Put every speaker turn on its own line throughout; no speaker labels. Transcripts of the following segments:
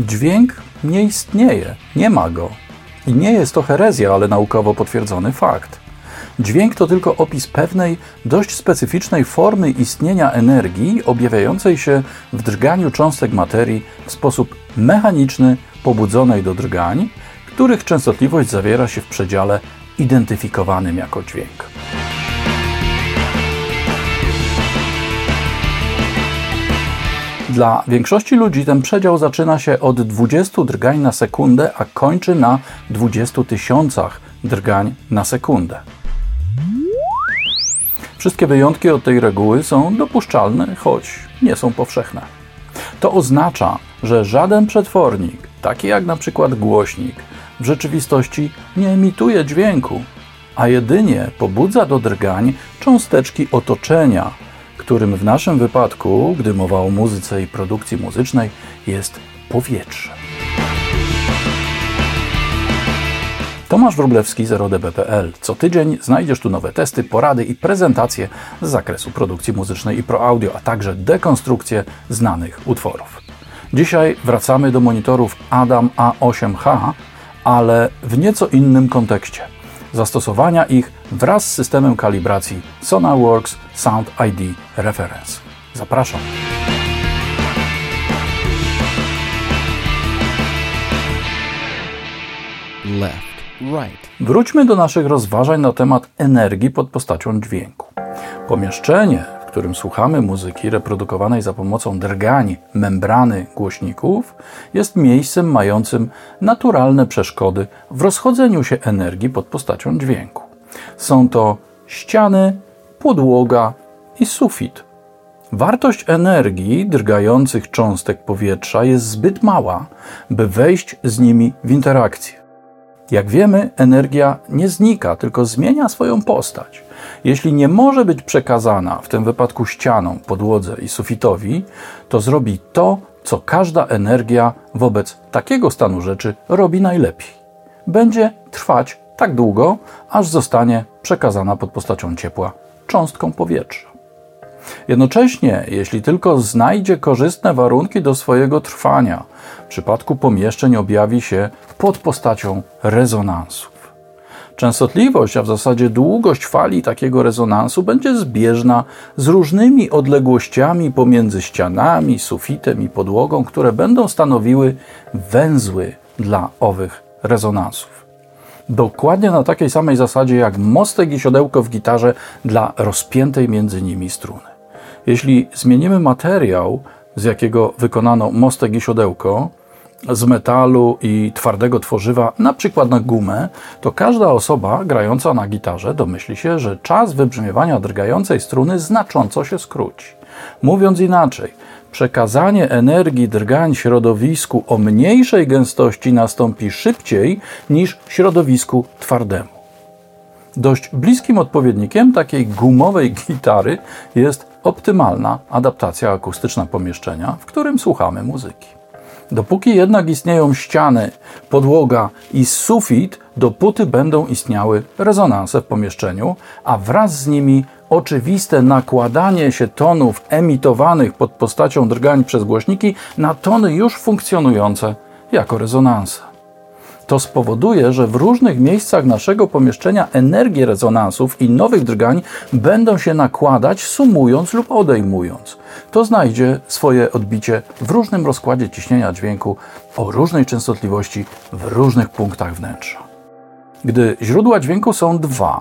Dźwięk nie istnieje, nie ma go. I nie jest to herezja, ale naukowo potwierdzony fakt. Dźwięk to tylko opis pewnej, dość specyficznej formy istnienia energii objawiającej się w drganiu cząstek materii w sposób mechaniczny pobudzonej do drgań, których częstotliwość zawiera się w przedziale identyfikowanym jako dźwięk. Dla większości ludzi ten przedział zaczyna się od 20 drgań na sekundę, a kończy na 20 tysiącach drgań na sekundę. Wszystkie wyjątki od tej reguły są dopuszczalne, choć nie są powszechne. To oznacza, że żaden przetwornik, taki jak na przykład głośnik, w rzeczywistości nie emituje dźwięku, a jedynie pobudza do drgań cząsteczki otoczenia, którym w naszym wypadku, gdy mowa o muzyce i produkcji muzycznej, jest powietrze. Tomasz Wróblewski, 0db.pl. Co tydzień znajdziesz tu nowe testy, porady i prezentacje z zakresu produkcji muzycznej i pro audio, a także dekonstrukcje znanych utworów. Dzisiaj wracamy do monitorów Adam A8H, ale w nieco innym kontekście. Zastosowania ich wraz z systemem kalibracji SonarWorks Sound ID Reference. Zapraszam. Left right. Wróćmy do naszych rozważań na temat energii pod postacią dźwięku. Pomieszczenie, którym słuchamy muzyki reprodukowanej za pomocą drgań membrany głośników, jest miejscem mającym naturalne przeszkody w rozchodzeniu się energii pod postacią dźwięku. Są to ściany, podłoga i sufit. Wartość energii drgających cząstek powietrza jest zbyt mała, by wejść z nimi w interakcję. Jak wiemy, energia nie znika, tylko zmienia swoją postać. Jeśli nie może być przekazana, w tym wypadku ścianą, podłodze i sufitowi, to zrobi to, co każda energia wobec takiego stanu rzeczy robi najlepiej. Będzie trwać tak długo, aż zostanie przekazana pod postacią ciepła cząstką powietrza. Jednocześnie, jeśli tylko znajdzie korzystne warunki do swojego trwania, w przypadku pomieszczeń objawi się pod postacią rezonansów. Częstotliwość, a w zasadzie długość fali takiego rezonansu będzie zbieżna z różnymi odległościami pomiędzy ścianami, sufitem i podłogą, które będą stanowiły węzły dla owych rezonansów. Dokładnie na takiej samej zasadzie jak mostek i siodełko w gitarze dla rozpiętej między nimi struny. Jeśli zmienimy materiał, z jakiego wykonano mostek i siodełko, z metalu i twardego tworzywa, na przykład na gumę, to każda osoba grająca na gitarze domyśli się, że czas wybrzmiewania drgającej struny znacząco się skróci. Mówiąc inaczej, przekazanie energii drgań środowisku o mniejszej gęstości nastąpi szybciej niż środowisku twardemu. Dość bliskim odpowiednikiem takiej gumowej gitary jest optymalna adaptacja akustyczna pomieszczenia, w którym słuchamy muzyki. Dopóki jednak istnieją ściany, podłoga i sufit, dopóty będą istniały rezonanse w pomieszczeniu, a wraz z nimi oczywiste nakładanie się tonów emitowanych pod postacią drgań przez głośniki na tony już funkcjonujące jako rezonanse. To spowoduje, że w różnych miejscach naszego pomieszczenia energie rezonansów i nowych drgań będą się nakładać, sumując lub odejmując. To znajdzie swoje odbicie w różnym rozkładzie ciśnienia dźwięku o różnej częstotliwości w różnych punktach wnętrza. Gdy źródła dźwięku są dwa,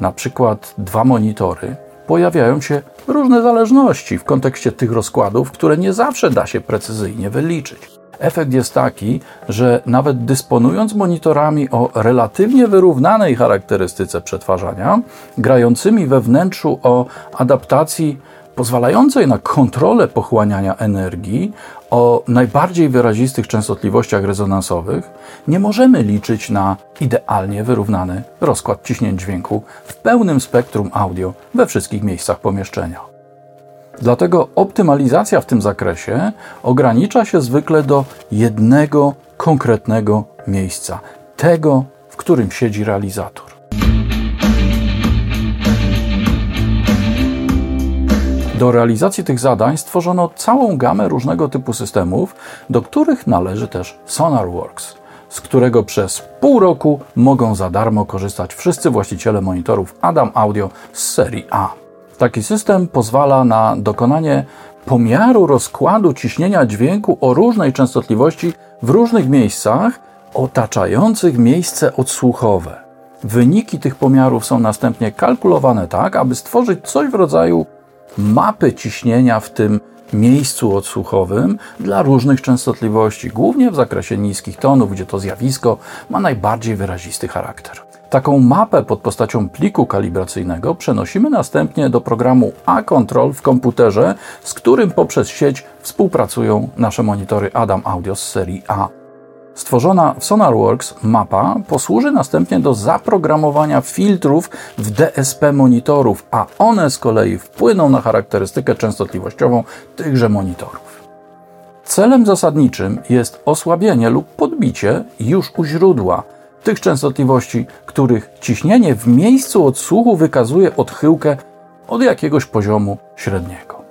na przykład dwa monitory, pojawiają się różne zależności w kontekście tych rozkładów, które nie zawsze da się precyzyjnie wyliczyć. Efekt jest taki, że nawet dysponując monitorami o relatywnie wyrównanej charakterystyce przetwarzania, grającymi we wnętrzu o adaptacji pozwalającej na kontrolę pochłaniania energii o najbardziej wyrazistych częstotliwościach rezonansowych, nie możemy liczyć na idealnie wyrównany rozkład ciśnień dźwięku w pełnym spektrum audio we wszystkich miejscach pomieszczenia. Dlatego optymalizacja w tym zakresie ogranicza się zwykle do jednego konkretnego miejsca, tego, w którym siedzi realizator. Do realizacji tych zadań stworzono całą gamę różnego typu systemów, do których należy też SonarWorks, z którego przez pół roku mogą za darmo korzystać wszyscy właściciele monitorów Adam Audio z serii A. Taki system pozwala na dokonanie pomiaru rozkładu ciśnienia dźwięku o różnej częstotliwości w różnych miejscach otaczających miejsce odsłuchowe. Wyniki tych pomiarów są następnie kalkulowane tak, aby stworzyć coś w rodzaju mapy ciśnienia w tym miejscu odsłuchowym dla różnych częstotliwości, głównie w zakresie niskich tonów, gdzie to zjawisko ma najbardziej wyrazisty charakter. Taką mapę pod postacią pliku kalibracyjnego przenosimy następnie do programu A-Control w komputerze, z którym poprzez sieć współpracują nasze monitory Adam Audio z serii A. Stworzona w SonarWorks mapa posłuży następnie do zaprogramowania filtrów w DSP monitorów, a one z kolei wpłyną na charakterystykę częstotliwościową tychże monitorów. Celem zasadniczym jest osłabienie lub podbicie już u źródła tych częstotliwości, których ciśnienie w miejscu odsłuchu wykazuje odchyłkę od jakiegoś poziomu średniego.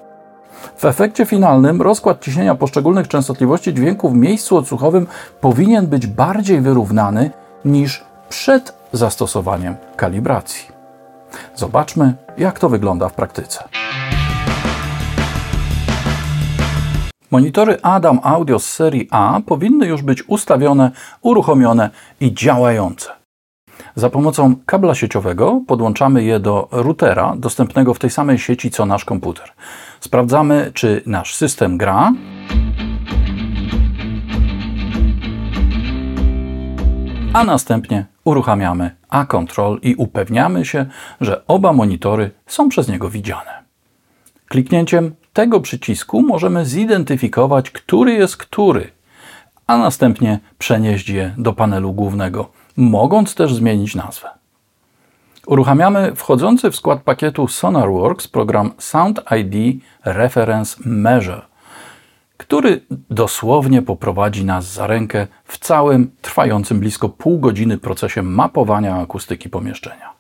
W efekcie finalnym rozkład ciśnienia poszczególnych częstotliwości dźwięku w miejscu odsłuchowym powinien być bardziej wyrównany niż przed zastosowaniem kalibracji. Zobaczmy, jak to wygląda w praktyce. Monitory Adam Audio z serii A powinny już być ustawione, uruchomione i działające. Za pomocą kabla sieciowego podłączamy je do routera dostępnego w tej samej sieci co nasz komputer. Sprawdzamy, czy nasz system gra. A następnie uruchamiamy A-Control i upewniamy się, że oba monitory są przez niego widziane. Kliknięciem tego przycisku możemy zidentyfikować, który jest który, a następnie przenieść je do panelu głównego, mogąc też zmienić nazwę. Uruchamiamy wchodzący w skład pakietu SonarWorks program Sound ID Reference Measure, który dosłownie poprowadzi nas za rękę w całym trwającym blisko pół godziny procesie mapowania akustyki pomieszczenia.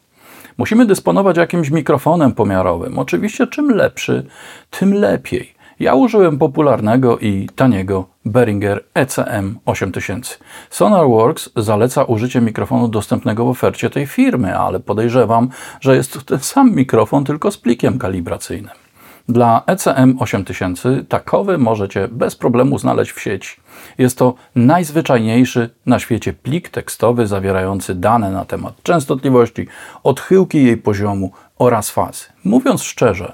Musimy dysponować jakimś mikrofonem pomiarowym. Oczywiście, czym lepszy, tym lepiej. Ja użyłem popularnego i taniego Behringer ECM 8000. SonarWorks zaleca użycie mikrofonu dostępnego w ofercie tej firmy, ale podejrzewam, że jest to ten sam mikrofon, tylko z plikiem kalibracyjnym. Dla ECM 8000 takowy możecie bez problemu znaleźć w sieci. Jest to najzwyczajniejszy na świecie plik tekstowy zawierający dane na temat częstotliwości, odchyłki jej poziomu oraz fazy. Mówiąc szczerze,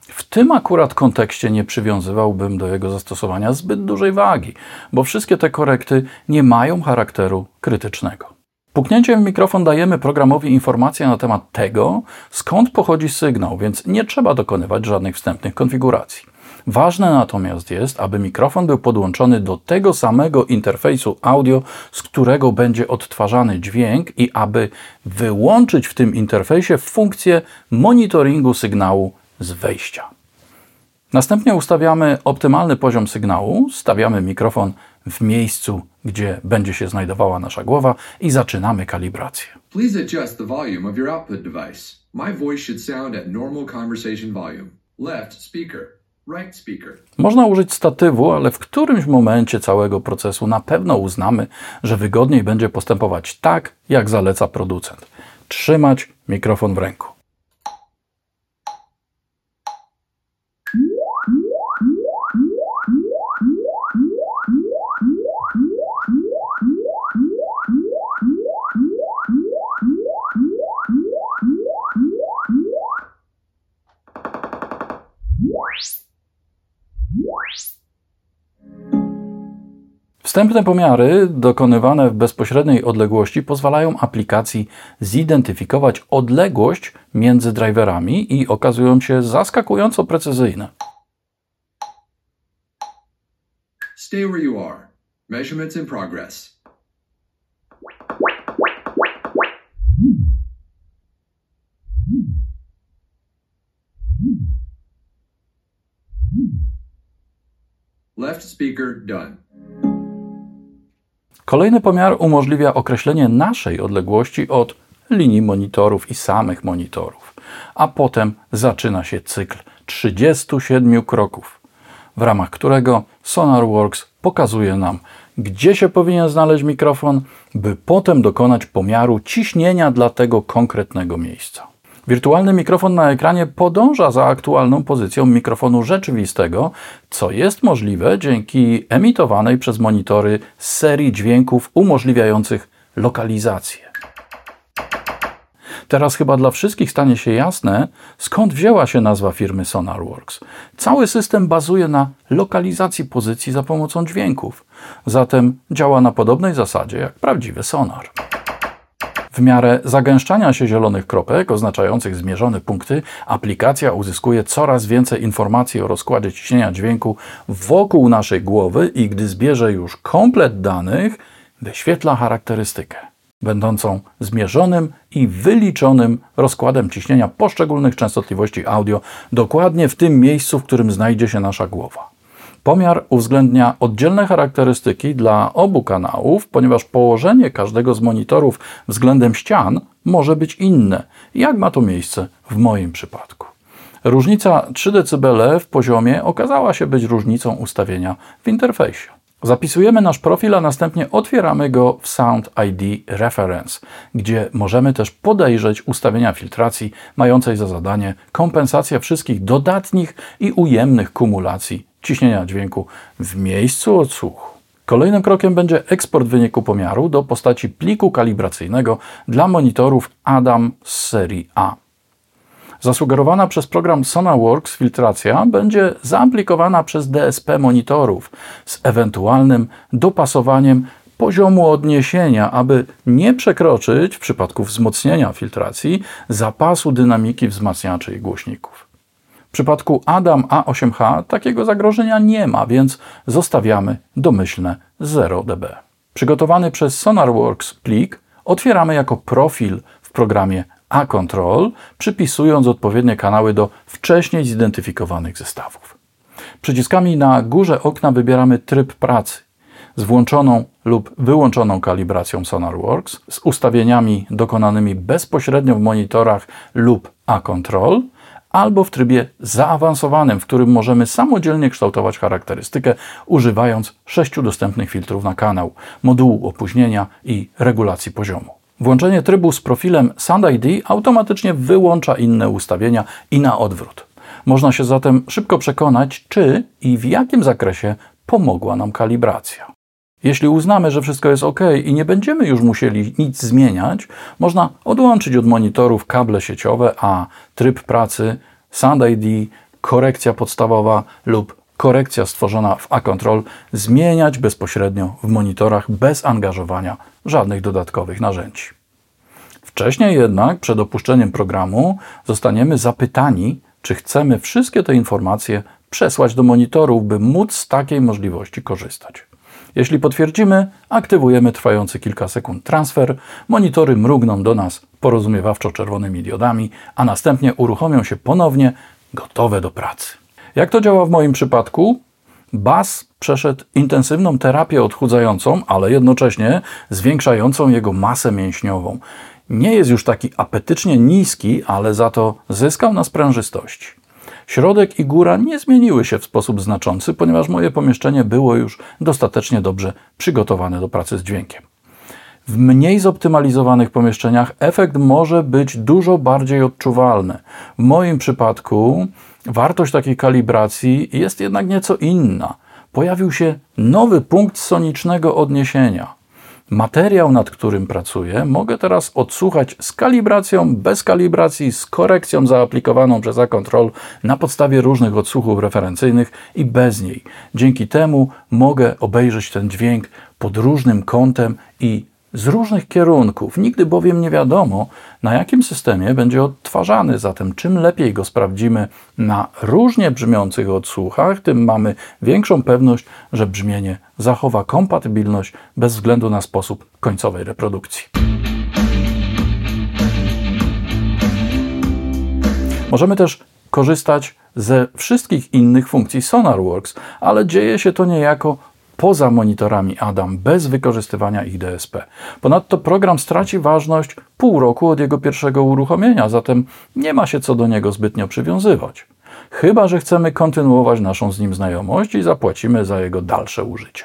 w tym akurat kontekście nie przywiązywałbym do jego zastosowania zbyt dużej wagi, bo wszystkie te korekty nie mają charakteru krytycznego. Puknięciem w mikrofon dajemy programowi informację na temat tego, skąd pochodzi sygnał, więc nie trzeba dokonywać żadnych wstępnych konfiguracji. Ważne natomiast jest, aby mikrofon był podłączony do tego samego interfejsu audio, z którego będzie odtwarzany dźwięk i aby wyłączyć w tym interfejsie funkcję monitoringu sygnału z wejścia. Następnie ustawiamy optymalny poziom sygnału, stawiamy mikrofon w miejscu, gdzie będzie się znajdowała nasza głowa i zaczynamy kalibrację. Please adjust the volume of your output device. My voice should sound at normal conversation volume. Left speaker. Right speaker. Można użyć statywu, ale w którymś momencie całego procesu na pewno uznamy, że wygodniej będzie postępować tak, jak zaleca producent. Trzymać mikrofon w ręku. Wstępne pomiary dokonywane w bezpośredniej odległości pozwalają aplikacji zidentyfikować odległość między driverami i okazują się zaskakująco precyzyjne. Stay where you are. Measurements in progress. Left speaker done. Kolejny pomiar umożliwia określenie naszej odległości od linii monitorów i samych monitorów. A potem zaczyna się cykl 37 kroków, w ramach którego SonarWorks pokazuje nam, gdzie się powinien znaleźć mikrofon, by potem dokonać pomiaru ciśnienia dla tego konkretnego miejsca. Wirtualny mikrofon na ekranie podąża za aktualną pozycją mikrofonu rzeczywistego, co jest możliwe dzięki emitowanej przez monitory serii dźwięków umożliwiających lokalizację. Teraz chyba dla wszystkich stanie się jasne, skąd wzięła się nazwa firmy SonarWorks. Cały system bazuje na lokalizacji pozycji za pomocą dźwięków, zatem działa na podobnej zasadzie jak prawdziwy sonar. W miarę zagęszczania się zielonych kropek oznaczających zmierzone punkty, aplikacja uzyskuje coraz więcej informacji o rozkładzie ciśnienia dźwięku wokół naszej głowy i gdy zbierze już komplet danych, wyświetla charakterystykę będącą zmierzonym i wyliczonym rozkładem ciśnienia poszczególnych częstotliwości audio dokładnie w tym miejscu, w którym znajdzie się nasza głowa. Pomiar uwzględnia oddzielne charakterystyki dla obu kanałów, ponieważ położenie każdego z monitorów względem ścian może być inne, jak ma to miejsce w moim przypadku. Różnica 3 dB w poziomie okazała się być różnicą ustawienia w interfejsie. Zapisujemy nasz profil, a następnie otwieramy go w Sound ID Reference, gdzie możemy też podejrzeć ustawienia filtracji mającej za zadanie kompensację wszystkich dodatnich i ujemnych kumulacji ciśnienia dźwięku w miejscu odsłuchu. Kolejnym krokiem będzie eksport wyniku pomiaru do postaci pliku kalibracyjnego dla monitorów ADAM z serii A. Zasugerowana przez program SonarWorks filtracja będzie zaaplikowana przez DSP monitorów z ewentualnym dopasowaniem poziomu odniesienia, aby nie przekroczyć w przypadku wzmocnienia filtracji zapasu dynamiki wzmacniaczy i głośników. Przypadku Adam A8H takiego zagrożenia nie ma, więc zostawiamy domyślne 0 dB. Przygotowany przez SonarWorks plik otwieramy jako profil w programie A-Control, przypisując odpowiednie kanały do wcześniej zidentyfikowanych zestawów. Przyciskami na górze okna wybieramy tryb pracy z włączoną lub wyłączoną kalibracją SonarWorks, z ustawieniami dokonanymi bezpośrednio w monitorach lub A-Control, albo w trybie zaawansowanym, w którym możemy samodzielnie kształtować charakterystykę, używając sześciu dostępnych filtrów na kanał, modułu opóźnienia i regulacji poziomu. Włączenie trybu z profilem Sound ID automatycznie wyłącza inne ustawienia i na odwrót. Można się zatem szybko przekonać, czy i w jakim zakresie pomogła nam kalibracja. Jeśli uznamy, że wszystko jest ok i nie będziemy już musieli nic zmieniać, można odłączyć od monitorów kable sieciowe, a tryb pracy, Sound ID, korekcja podstawowa lub korekcja stworzona w A-Control zmieniać bezpośrednio w monitorach bez angażowania żadnych dodatkowych narzędzi. Wcześniej jednak, przed opuszczeniem programu, zostaniemy zapytani, czy chcemy wszystkie te informacje przesłać do monitorów, by móc z takiej możliwości korzystać. Jeśli potwierdzimy, aktywujemy trwający kilka sekund transfer, monitory mrugną do nas porozumiewawczo czerwonymi diodami, a następnie uruchomią się ponownie, gotowe do pracy. Jak to działa w moim przypadku? Bas przeszedł intensywną terapię odchudzającą, ale jednocześnie zwiększającą jego masę mięśniową. Nie jest już taki apetycznie niski, ale za to zyskał na sprężystości. Środek i góra nie zmieniły się w sposób znaczący, ponieważ moje pomieszczenie było już dostatecznie dobrze przygotowane do pracy z dźwiękiem. W mniej zoptymalizowanych pomieszczeniach efekt może być dużo bardziej odczuwalny. W moim przypadku wartość takiej kalibracji jest jednak nieco inna. Pojawił się nowy punkt sonicznego odniesienia. Materiał, nad którym pracuję, mogę teraz odsłuchać z kalibracją, bez kalibracji, z korekcją zaaplikowaną przez A-Control na podstawie różnych odsłuchów referencyjnych i bez niej. Dzięki temu mogę obejrzeć ten dźwięk pod różnym kątem i z różnych kierunków. Nigdy bowiem nie wiadomo, na jakim systemie będzie odtwarzany. Zatem czym lepiej go sprawdzimy na różnie brzmiących odsłuchach, tym mamy większą pewność, że brzmienie zachowa kompatybilność bez względu na sposób końcowej reprodukcji. Możemy też korzystać ze wszystkich innych funkcji SonarWorks, ale dzieje się to niejako poza monitorami Adam bez wykorzystywania ich DSP. Ponadto program straci ważność pół roku od jego pierwszego uruchomienia, zatem nie ma się co do niego zbytnio przywiązywać. Chyba, że chcemy kontynuować naszą z nim znajomość i zapłacimy za jego dalsze użycie.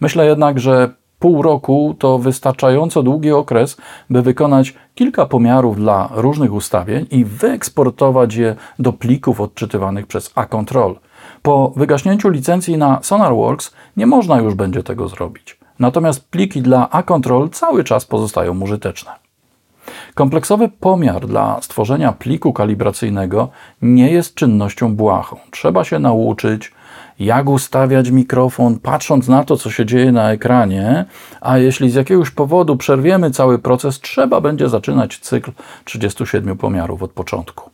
Myślę jednak, że pół roku to wystarczająco długi okres, by wykonać kilka pomiarów dla różnych ustawień i wyeksportować je do plików odczytywanych przez A-Control. Po wygaśnięciu licencji na SonarWorks nie można już będzie tego zrobić. Natomiast pliki dla A-Control cały czas pozostają użyteczne. Kompleksowy pomiar dla stworzenia pliku kalibracyjnego nie jest czynnością błahą. Trzeba się nauczyć, jak ustawiać mikrofon, patrząc na to, co się dzieje na ekranie, a jeśli z jakiegoś powodu przerwiemy cały proces, trzeba będzie zaczynać cykl 37 pomiarów od początku.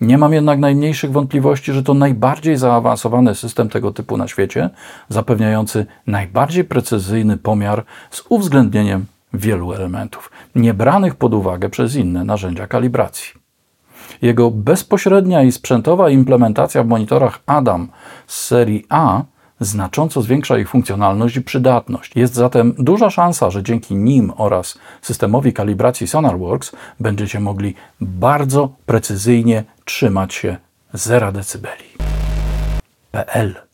Nie mam jednak najmniejszych wątpliwości, że to najbardziej zaawansowany system tego typu na świecie, zapewniający najbardziej precyzyjny pomiar z uwzględnieniem wielu elementów, nie branych pod uwagę przez inne narzędzia kalibracji. Jego bezpośrednia i sprzętowa implementacja w monitorach Adam z serii A znacząco zwiększa ich funkcjonalność i przydatność. Jest zatem duża szansa, że dzięki nim oraz systemowi kalibracji SonarWorks będziecie mogli bardzo precyzyjnie trzymać się 0 dB. PL